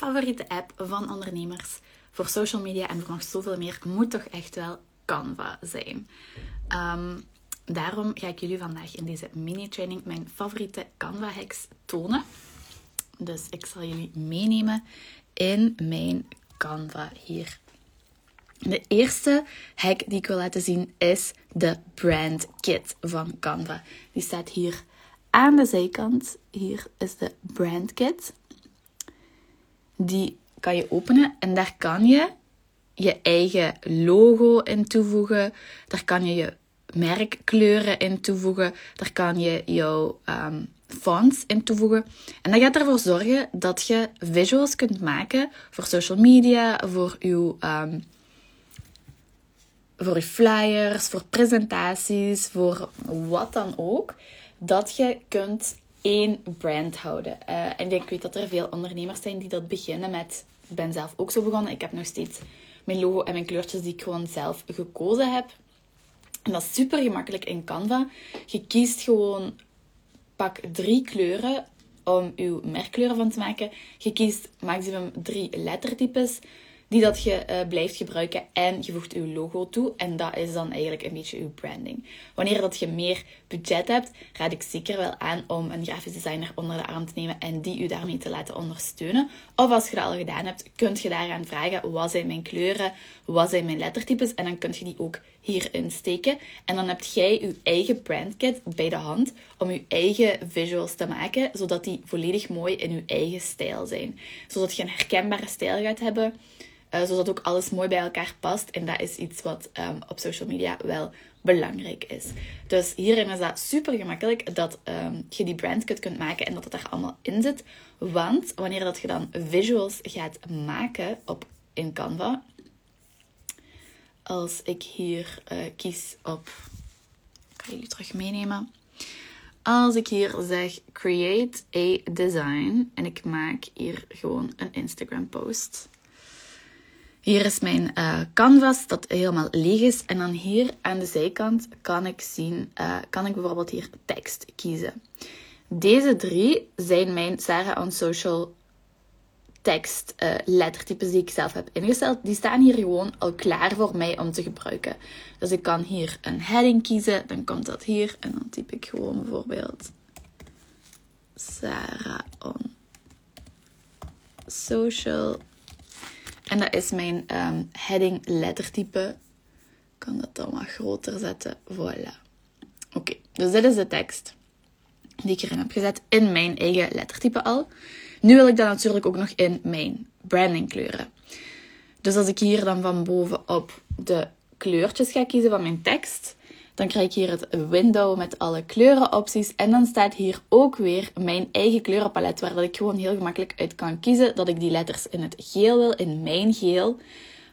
favoriete app van ondernemers voor social media en voor nog zoveel meer moet toch echt wel Canva zijn. Ehm, daarom ga ik jullie vandaag in deze mini-training mijn favoriete Canva-hacks tonen. Dus ik zal jullie meenemen in mijn Canva hier. De eerste hack die ik wil laten zien is de Brand Kit van Canva. Die staat hier aan de zijkant. Hier is de Brand Kit. Die kan je openen en daar kan je je eigen logo in toevoegen. Daar kan je je merkkleuren in toevoegen. Daar kan je jouw um, fonts in toevoegen. En dat gaat ervoor zorgen dat je visuals kunt maken voor social media, voor uw, um, voor uw flyers, voor presentaties, voor wat dan ook. Dat je kunt één brand houden. Uh, en ik weet dat er veel ondernemers zijn die dat beginnen met. Ik ben zelf ook zo begonnen. Ik heb nog steeds mijn logo en mijn kleurtjes die ik gewoon zelf gekozen heb. En dat is super gemakkelijk in Canva. Je kiest gewoon, pak drie kleuren om uw merkkleuren van te maken. Je kiest maximum drie lettertypes die dat je uh, blijft gebruiken en je voegt je logo toe. En dat is dan eigenlijk een beetje je branding. Wanneer dat je meer budget hebt, raad ik zeker wel aan om een grafisch designer onder de arm te nemen en die u daarmee te laten ondersteunen. Of als je dat al gedaan hebt, kunt je daaraan vragen, wat zijn mijn kleuren, wat zijn mijn lettertypes en dan kun je die ook hierin steken. En dan heb jij je eigen brandkit bij de hand om je eigen visuals te maken, zodat die volledig mooi in je eigen stijl zijn. Zodat je een herkenbare stijl gaat hebben. Uh, zodat ook alles mooi bij elkaar past. En dat is iets wat um, op social media wel belangrijk is. Dus hierin is dat super gemakkelijk dat um, je die brandkit kunt maken en dat het daar allemaal in zit. Want wanneer dat je dan visuals gaat maken op, in Canva, als ik hier uh, kies op, ik ga jullie terug meenemen. Als ik hier zeg create a design en ik maak hier gewoon een Instagram post hier is mijn uh, canvas dat helemaal leeg is. En dan hier aan de zijkant kan ik zien, uh, kan ik bijvoorbeeld hier tekst kiezen. Deze drie zijn mijn Sarah on Social tekst uh, lettertypes die ik zelf heb ingesteld. Die staan hier gewoon al klaar voor mij om te gebruiken. Dus ik kan hier een heading kiezen. Dan komt dat hier. En dan typ ik gewoon bijvoorbeeld Sarah on Social en dat is mijn um, heading lettertype. Ik kan dat dan groter zetten. Voilà. Oké, dus dit is de tekst die ik erin heb gezet in mijn eigen lettertype al. Nu wil ik dat natuurlijk ook nog in mijn branding kleuren. Dus als ik hier dan van bovenop de kleurtjes ga kiezen van mijn tekst, dan krijg ik hier het window met alle kleurenopties. En dan staat hier ook weer mijn eigen kleurenpalet, waar dat ik gewoon heel gemakkelijk uit kan kiezen dat ik die letters in het geel wil, in mijn geel.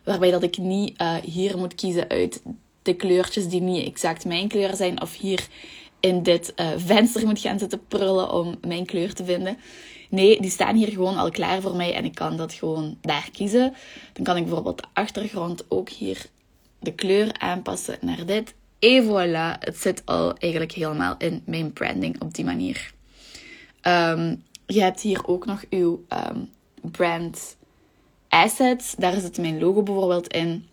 Waarbij dat ik niet uh, hier moet kiezen uit de kleurtjes die niet exact mijn kleur zijn. Of hier in dit uh, venster moet gaan zitten prullen om mijn kleur te vinden. Nee, die staan hier gewoon al klaar voor mij en ik kan dat gewoon daar kiezen. Dan kan ik bijvoorbeeld de achtergrond ook hier de kleur aanpassen naar dit. Et voilà, het zit al eigenlijk helemaal in mijn branding op die manier. Um, je hebt hier ook nog uw um, brand assets. Daar zit mijn logo bijvoorbeeld in.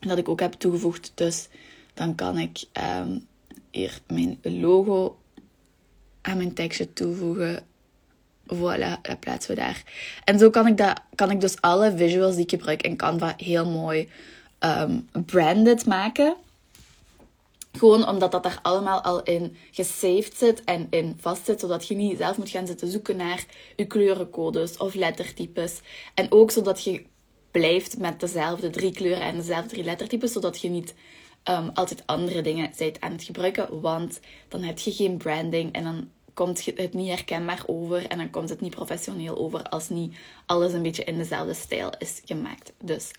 Dat ik ook heb toegevoegd. Dus dan kan ik um, hier mijn logo aan mijn tekstje toevoegen. Voilà, dat plaatsen we daar. En zo kan ik, dat, kan ik dus alle visuals die ik gebruik in Canva heel mooi branded maken. Gewoon omdat dat daar allemaal al in gesaved zit en in vast zit, zodat je niet zelf moet gaan zitten zoeken naar je kleurencodes of lettertypes. En ook zodat je blijft met dezelfde drie kleuren en dezelfde drie lettertypes, zodat je niet um, altijd andere dingen bent aan het gebruiken, want dan heb je geen branding en dan komt het niet herkenbaar over en dan komt het niet professioneel over als niet alles een beetje in dezelfde stijl is gemaakt. Dus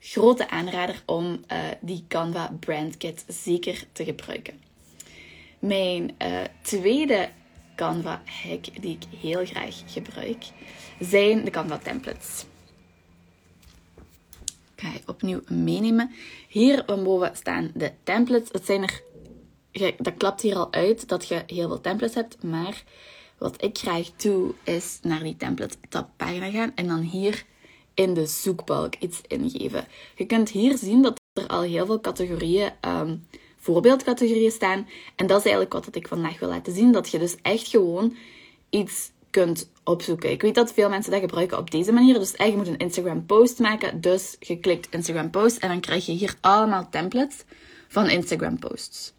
grote aanrader om uh, die Canva Brand Kit zeker te gebruiken. Mijn uh, tweede Canva hack die ik heel graag gebruik zijn de Canva templates. Ik ga je opnieuw meenemen. Hier boven staan de templates. Het zijn er, dat klapt hier al uit dat je heel veel templates hebt, maar wat ik graag doe, is naar die template tabpagina gaan en dan hier in de zoekbalk iets ingeven. Je kunt hier zien dat er al heel veel categorieën, um, voorbeeldcategorieën staan. En dat is eigenlijk wat ik vandaag wil laten zien. Dat je dus echt gewoon iets kunt opzoeken. Ik weet dat veel mensen dat gebruiken op deze manier. Dus eigenlijk moet een Instagram post maken. Dus je klikt Instagram post en dan krijg je hier allemaal templates van Instagram posts.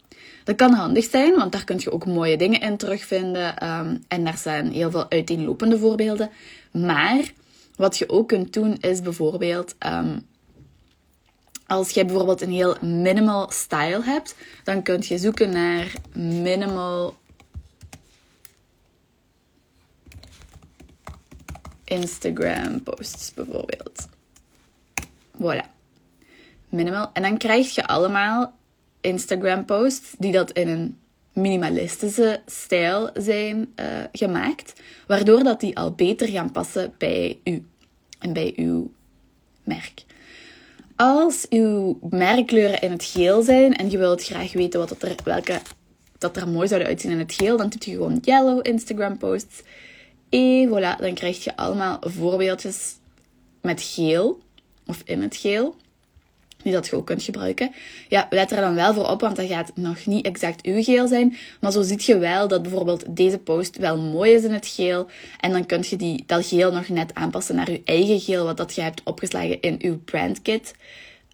Dat kan handig zijn, want daar kun je ook mooie dingen in terugvinden. Ehm, en daar zijn heel veel uiteenlopende voorbeelden. Maar wat je ook kunt doen is bijvoorbeeld, ehm, als je bijvoorbeeld een heel minimal style hebt, dan kun je zoeken naar minimal Instagram posts bijvoorbeeld. Voilà. Minimal. En dan krijg je allemaal Instagram posts die dat in een minimalistische stijl zijn uh, gemaakt, waardoor dat die al beter gaan passen bij u en bij uw merk. Als uw merkkleuren in het geel zijn en je wilt graag weten wat dat er, welke dat er mooi zouden uitzien in het geel, dan doet je gewoon yellow Instagram posts. En voilà, dan krijg je allemaal voorbeeldjes met geel of in het geel die dat je ook kunt gebruiken. Ja, let er dan wel voor op, want dat gaat nog niet exact uw geel zijn. Maar zo ziet je wel dat bijvoorbeeld deze post wel mooi is in het geel. En dan kun je die, dat geel nog net aanpassen naar je eigen geel, wat dat je hebt opgeslagen in uw brandkit.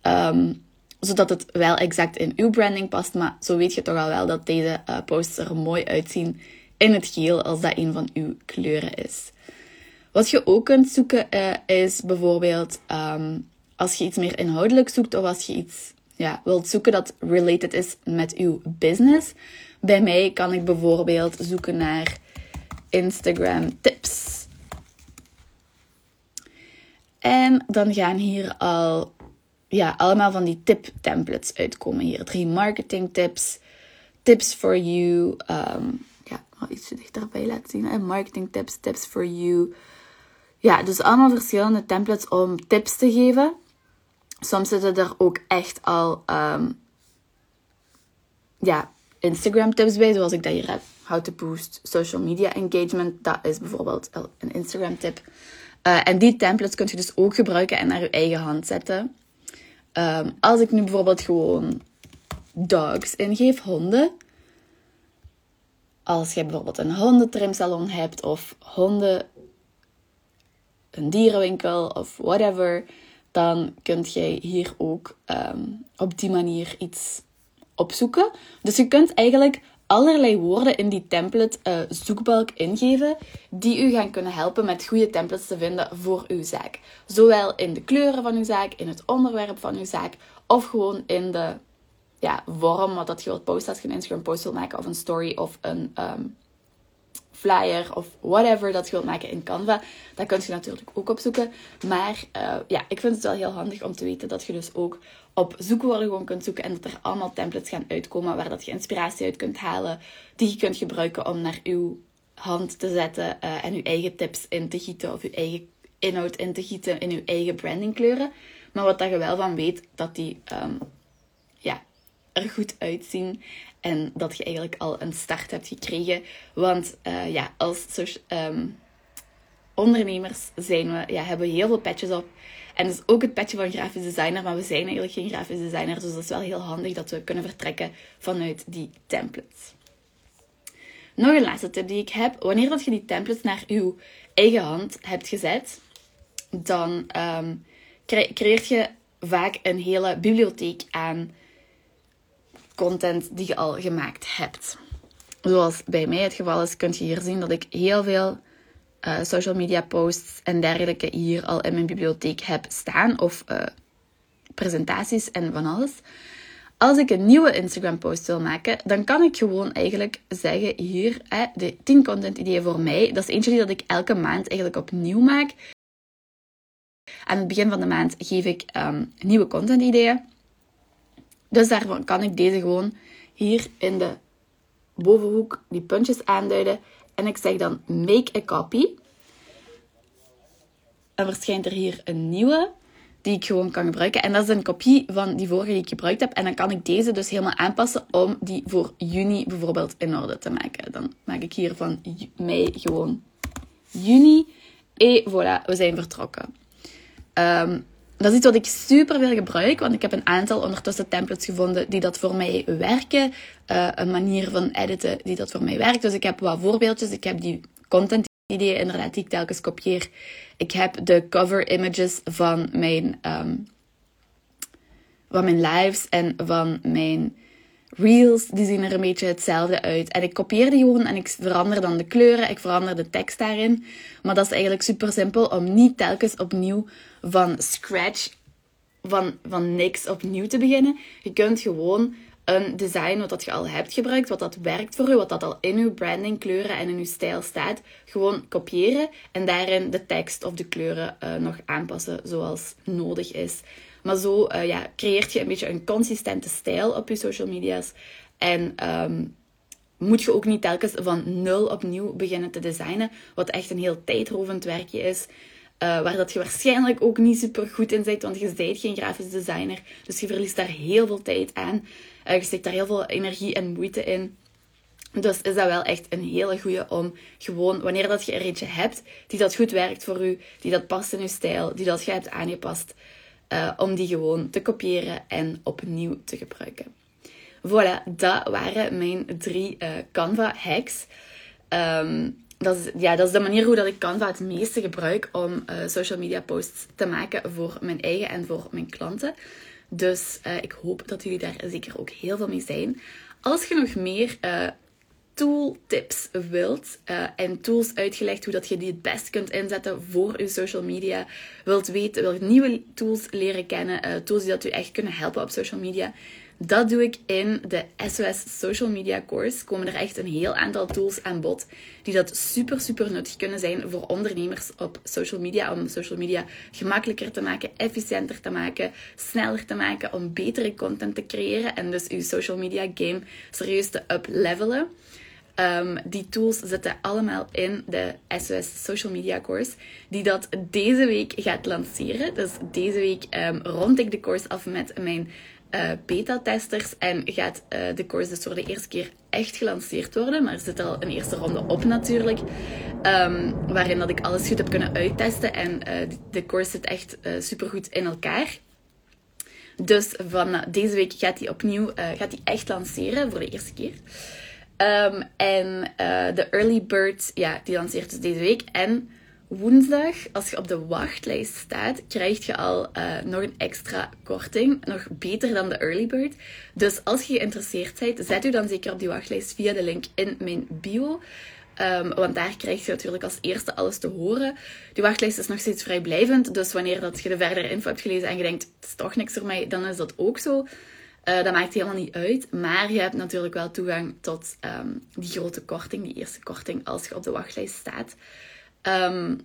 Um, zodat het wel exact in uw branding past. Maar zo weet je toch al wel dat deze uh, posts er mooi uitzien in het geel, als dat een van uw kleuren is. Wat je ook kunt zoeken uh, is bijvoorbeeld um, als je iets meer inhoudelijk zoekt of als je iets ja, wilt zoeken dat related is met uw business. Bij mij kan ik bijvoorbeeld zoeken naar Instagram tips. En dan gaan hier al ja, allemaal van die tip templates uitkomen. Hier drie marketing tips, tips for you. Um, ja, wel iets dichterbij laten zien. Marketing tips, tips for you. Ja, dus allemaal verschillende templates om tips te geven. Soms zitten er ook echt al um, ja, Instagram tips bij, zoals ik dat hier heb. How to boost social media engagement. Dat is bijvoorbeeld een Instagram tip. Uh, en die templates kun je dus ook gebruiken en naar je eigen hand zetten. Um, als ik nu bijvoorbeeld gewoon dogs ingeef, honden. Als je bijvoorbeeld een hondentrimsalon hebt of honden, een dierenwinkel of whatever dan kunt jij hier ook ehm, op die manier iets opzoeken. Dus je kunt eigenlijk allerlei woorden in die template uh, zoekbalk ingeven die u gaan kunnen helpen met goede templates te vinden voor uw zaak. Zowel in de kleuren van uw zaak, in het onderwerp van uw zaak of gewoon in de ja, vorm wat dat je wilt posten als je een Instagram post wilt maken of een story of een ehm, flyer of whatever dat je wilt maken in Canva. Dat kun je natuurlijk ook opzoeken. Maar uh, ja, ik vind het wel heel handig om te weten dat je dus ook op zoekwoorden gewoon kunt zoeken en dat er allemaal templates gaan uitkomen waar dat je inspiratie uit kunt halen, die je kunt gebruiken om naar uw hand te zetten uh, en uw eigen tips in te gieten of uw eigen inhoud in te gieten in uw eigen brandingkleuren. Maar wat dat je wel van weet, dat die um, ja, er goed uitzien en dat je eigenlijk al een start hebt gekregen. Want uh, ja, als um, ondernemers zijn we, ja, hebben we heel veel petjes op. En dat is ook het petje van grafisch designer, maar we zijn eigenlijk geen grafisch designer. Dus dat is wel heel handig dat we kunnen vertrekken vanuit die templates. Nog een laatste tip die ik heb. Wanneer dat je die templates naar uw eigen hand hebt gezet, dan um, creëert je vaak een hele bibliotheek aan content die je al gemaakt hebt. Zoals bij mij het geval is, kun je hier zien dat ik heel veel uh, social media posts en dergelijke hier al in mijn bibliotheek heb staan. Of uh, presentaties en van alles. Als ik een nieuwe Instagram post wil maken, dan kan ik gewoon eigenlijk zeggen hier, hè, de 10 content ideeën voor mij. Dat is eentje die dat ik elke maand eigenlijk opnieuw maak. Aan het begin van de maand geef ik um, nieuwe content ideeën. Dus daarvan kan ik deze gewoon hier in de bovenhoek die puntjes aanduiden. En ik zeg dan make a copy. En verschijnt er hier een nieuwe die ik gewoon kan gebruiken. En dat is een kopie van die vorige die ik gebruikt heb. En dan kan ik deze dus helemaal aanpassen om die voor juni bijvoorbeeld in orde te maken. Dan maak ik hier van mei gewoon juni. En voilà, we zijn vertrokken. Um, dat is iets wat ik super veel gebruik, want ik heb een aantal ondertussen templates gevonden die dat voor mij werken. Uh, een manier van editen die dat voor mij werkt. Dus ik heb wat voorbeeldjes. Ik heb die content ideeën inderdaad die ik telkens kopieer. Ik heb de cover images van mijn, um, van mijn lives en van mijn reels. Die zien er een beetje hetzelfde uit. En ik kopieer die gewoon en ik verander dan de kleuren. Ik verander de tekst daarin. Maar dat is eigenlijk super simpel om niet telkens opnieuw van scratch, van, van niks opnieuw te beginnen. Je kunt gewoon een design wat dat je al hebt gebruikt, wat dat werkt voor u, wat dat al in uw branding, kleuren en in uw stijl staat, gewoon kopiëren en daarin de tekst of de kleuren uh, nog aanpassen zoals nodig is. Maar zo uh, ja, creëert je een beetje een consistente stijl op je social media's. En um, moet je ook niet telkens van nul opnieuw beginnen te designen, wat echt een heel tijdrovend werkje is. Uh, waar dat je waarschijnlijk ook niet super goed in bent, want je bent geen grafisch designer. Dus je verliest daar heel veel tijd aan. Uh, je steekt daar heel veel energie en moeite in. Dus is dat wel echt een hele goede om gewoon, wanneer dat je er eentje hebt, die dat goed werkt voor u, die dat past in je stijl, die dat je hebt aangepast, uh, om die gewoon te kopiëren en opnieuw te gebruiken. Voilà, dat waren mijn drie Canva hacks. Um, dat is, ja, dat is de manier hoe dat ik Canva het meeste gebruik om uh, social media posts te maken voor mijn eigen en voor mijn klanten. Dus ik hoop dat jullie daar zeker ook heel veel mee zijn. Als je nog meer tooltips wilt en tools uitgelegd hoe dat je die het best kunt inzetten voor je social media, wilt weten, wilt nieuwe tools leren kennen, tools die dat u echt kunnen helpen op social media, dat doe ik in de SOS Social Media Course. Komen er echt een heel aantal tools aan bod die dat super, super nuttig kunnen zijn voor ondernemers op social media. Om social media gemakkelijker te maken, efficiënter te maken, sneller te maken, om betere content te creëren en dus uw social media game serieus te uplevelen. Um, die tools zitten allemaal in de SOS Social Media Course, die dat deze week gaat lanceren. Dus deze week um, rond ik de course af met mijn uh, beta-testers en gaat uh, de course dus voor de eerste keer echt gelanceerd worden. Maar er zit al een eerste ronde op natuurlijk, um, waarin dat ik alles goed heb kunnen uittesten. En uh, de course zit echt supergoed in elkaar. Dus van deze week gaat hij opnieuw gaat die echt lanceren voor de eerste keer. Um, en de Early Bird, ja, die lanceert dus deze week. En woensdag, als je op de wachtlijst staat, krijg je al uh, nog een extra korting. Nog beter dan de early bird. Dus als je geïnteresseerd bent, zet u dan zeker op die wachtlijst via de link in mijn bio. Um, want daar krijg je natuurlijk als eerste alles te horen. Die wachtlijst is nog steeds vrijblijvend. Dus wanneer dat je de verdere info hebt gelezen en je denkt, het is toch niks voor mij, dan is dat ook zo. Uh, dat maakt helemaal niet uit. Maar je hebt natuurlijk wel toegang tot um, die grote korting, die eerste korting, als je op de wachtlijst staat. Um,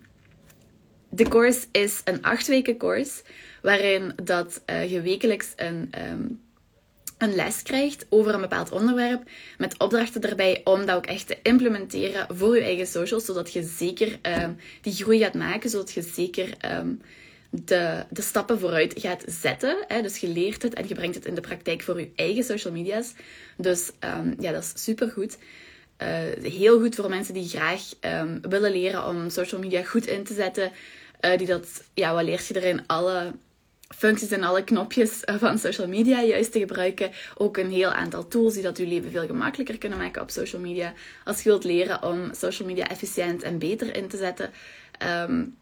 de course is een acht weken course, waarin dat, uh, je wekelijks een, um, een les krijgt over een bepaald onderwerp, met opdrachten erbij om dat ook echt te implementeren voor je eigen socials, zodat je zeker die groei gaat maken, zodat je zeker de, de stappen vooruit gaat zetten. Hè? Dus je leert het en je brengt het in de praktijk voor je eigen social media's. Dus ja, dat is super goed. Uh, heel goed voor mensen die graag um, willen leren om social media goed in te zetten. Uh, die dat, ja, wat leert je erin? Alle functies en alle knopjes van social media juist te gebruiken. Ook een heel aantal tools die dat je leven veel gemakkelijker kunnen maken op social media. Als je wilt leren om social media efficiënt en beter in te zetten. Um,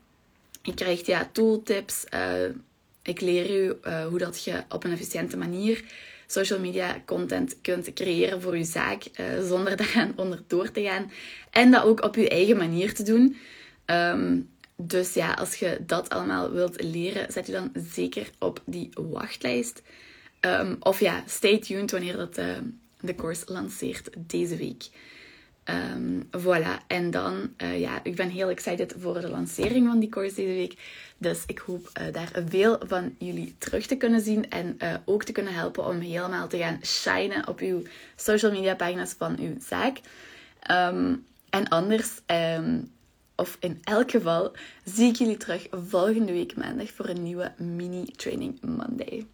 je krijgt ja, tooltips. Uh, ik leer u hoe dat je op een efficiënte manier social media content kunt creëren voor je zaak uh, zonder daaraan onderdoor te gaan. En dat ook op je eigen manier te doen. Um, dus ja, als je dat allemaal wilt leren, zet je dan zeker op die wachtlijst. Um, of ja, stay tuned wanneer dat, de course lanceert deze week. Um, voilà, en dan, uh, ja, ik ben heel excited voor de lancering van die course deze week. Dus ik hoop uh, daar veel van jullie terug te kunnen zien en uh, ook te kunnen helpen om helemaal te gaan shinen op uw social media pagina's van uw zaak. Um, en anders, um, Of in elk geval zie ik jullie terug volgende week maandag voor een nieuwe mini-training Monday.